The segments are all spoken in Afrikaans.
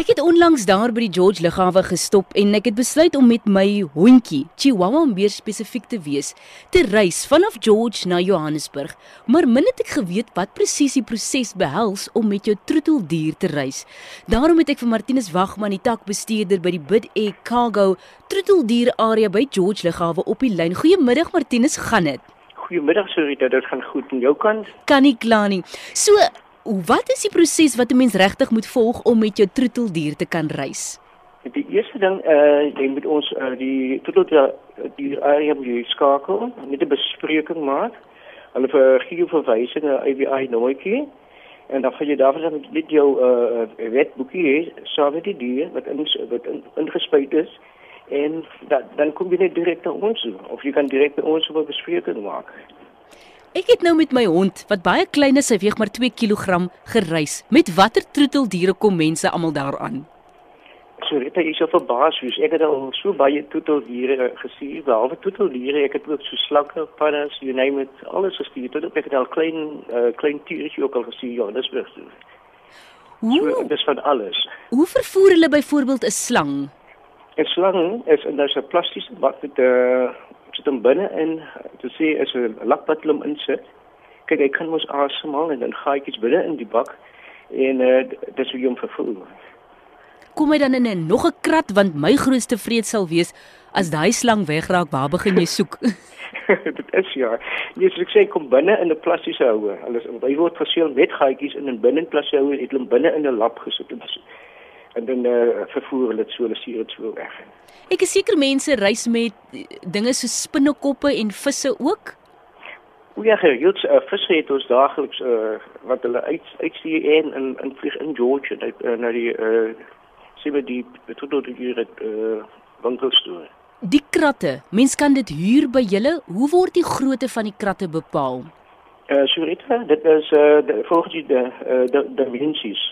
Ek het onlangs daar by die George Lughawe gestop en ek het besluit om met my hondjie, Chihuahua om meer spesifiek te wees, te reis vanaf George na Johannesburg. Maar min het ek geweet wat presies die proses behels om met jou troeteldier te reis. Daarom het ek vir Martinus Wagman, die takbestuurder by die Bid Air Cargo troeteldier area by George Lughawe op die lyn. Goeiemiddag Martinus, gaan dit? Goeiemiddag Sorita, dit gaan goed aan jou kant? Kan nie kla nie. So, Wat is die proses wat 'n mens regtig moet volg om met jou troeteldier te kan reis? Die eerste ding uh, jy moet ons uh, die troeteldier area moet skakel, net 'n bespreking maak. Hulle vir gee verwysing na AVI nommertjie en dan gaan jy daarvan net jou uh, wetboekie hê, so met die dier wat in wat in, ingespuit is en dat, dan kom jy net direk na ons toe of jy kan direk by ons 'n bespreking maak. Ek het nou met my hond wat baie klein is, hy weeg maar 2 kg gereis. Met watter troeteldiere kom mense almal daaraan? So dit is so verbaas, soos ek het al so baie troeteldiere gesien, behalwe troeteldiere, ek het ook so slakke, paddas, you name it, alles gesien. Tot ek het al klein uh, klein diertjie ook al gesien, ja, dis reg. So dis van alles. Hoe vervoer hulle byvoorbeeld 'n slang? 'n Slang is 'n nou 'n plastiese bak met 'n uh, sit hom binne in te sê as 'n lakpad hom insit. Kyk, hy kan mos asemhaal en dan gaatjies binne in die bak en uh, dis hoe hom vervoer. Kom hy dan in 'n nog 'n krat want my grootste vrees sal wees as daai slang wegraak, waar begin jy soek? dit is ja. Jy sê ek sê kom binne in 'n plastiese houer. Alles hy word geseël met gaatjies in 'n binne plastiese houer, het hom binne in 'n lap gesit en en dan uh, vervoer hulle dit so, hulle stuur dit so weg. Ek is seker mense reis met dinge so spinnekoppe en visse ook. O ja, gereeld uh, visse het ons daagliks uh, wat hulle uit uitstuur en in in vlieg in George na, uh, na die uh, sien die tot die hier het uh, winkelstoor. Die kratte, mens kan dit huur by julle. Hoe word die grootte van die kratte bepaal? Uh, Surita, dit is uh, volgens die uh, de, dimensies.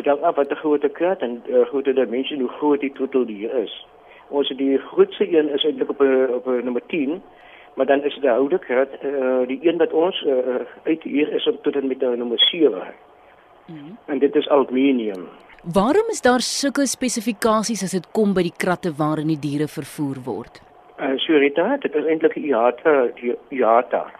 Dit hang af wat die grootte krat en uh, grootte dimensie hoe groot die troeteldier is. Ons die grootste een is eintlik op 'n op 'n nommer 10 maar dan is die oude krat uh, die een wat ons uh, uit hier is op tot en met nommer 7 mm -hmm. en dit is aluminium. Waarom is daar sulke spesifikasies as dit kom by die kratte waarin die diere vervoer word? Uh, Surita dit is eintlik IATA die IATA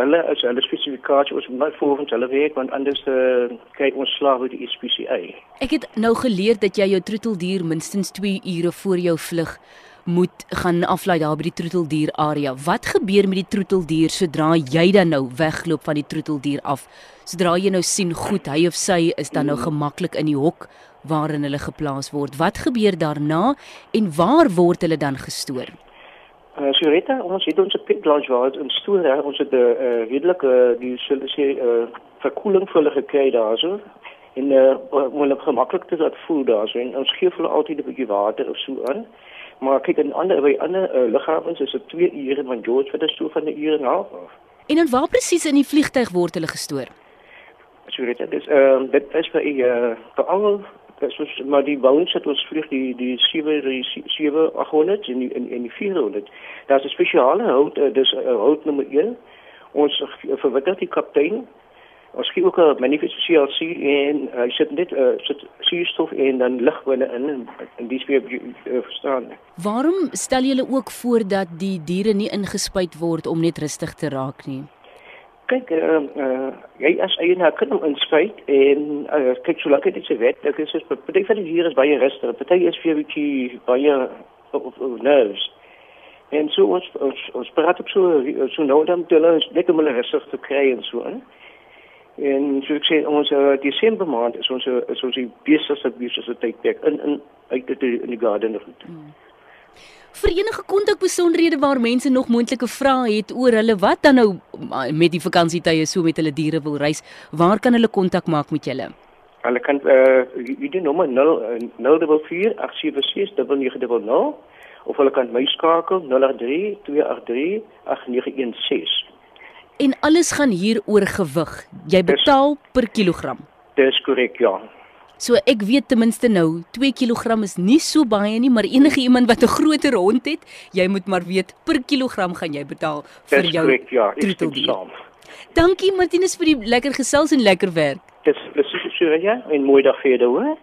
hulle is hulle spesifikasie ons moet volgens hulle werk want anders uh, kyk ons slaag uit die SPCA. Ek het nou geleer dat jy jou troeteldier minstens 2 ure voor jou vlug moet gaan aflaai daar by die troeteldier area. Wat gebeur met die troeteldier sodra jy dan nou wegloop van die troeteldier af? Sodra jy nou sien goed, hy of sy is dan nou gemaklik in die hok waarin hulle geplaas word. Wat gebeur daarna en waar word hulle dan gestoor? Uh, so Rita, ons het ons pit lodge waar ons stoor, hè, ons het 'n uh, uh, redelike uh, die sulle sê uh, verkoeling vir hulle gekry daarso. En uh, om hulle gemaklik te laat voel daarso en ons gee hulle altyd 'n bietjie water of so aan. Maar kyk in ander by ander uh, lughawens is dit 2 ure van George vir 'n so van 'n uur en 'n half af. En dan waar presies in die vliegtyg word hulle gestoor? So Rita, dis ehm uh, dit is vir 'n uh, vir al soos maar die bounce het ons vlieg die die 7 die 7 800 en die in in die 400 daar's 'n spesiale hout uh, dis uh, hout nommer 1 ons uh, verwittig die kaptein. Ons gee ook 'n manifestasie CLC en hy sit net uh, sit suurstof en dan lug binne in en, en dis weer uh, verstaan waarom stel julle ook voor dat die diere nie ingespuit word om net rustig te raak nie kyk uh, uh, jy as eienaar kan hom inspuit en uh, kyk solank dit se wet ek is so party van die diere is baie rustig party is vir 'n bietjie baie of, of nerves en so ons ons, ons praat op so so nou dan hulle net om hulle rustig te kry en so en en so ek sê ons uh, Desember maand is ons is ons die besigste besigste tydperk in in uit dit in die garden of goed. Hmm. Vir enige kontak besonderhede waar mense nog moontlike vrae het oor hulle wat dan nou met die vakansietye so met hulle diere wil reis, waar kan hulle kontak maak met julle? Hulle kan eh uh, die nommer 004 876 of hulle kan my skakel 083 283 8916. En alles gaan hier oor gewig. Jy betaal dis, per kilogram. Dis korrek, ja. So ek weet ten minste nou 2 kg is nie so baie nie, maar enige iemand wat 'n groter hond het, jy moet maar weet per kilogram gaan jy betaal vir jou correct, ja, troeteldier. Dankie Martinus vir die lekker gesels en lekker werk. Dis presies so ja, 'n mooi dag vir jou, hoor.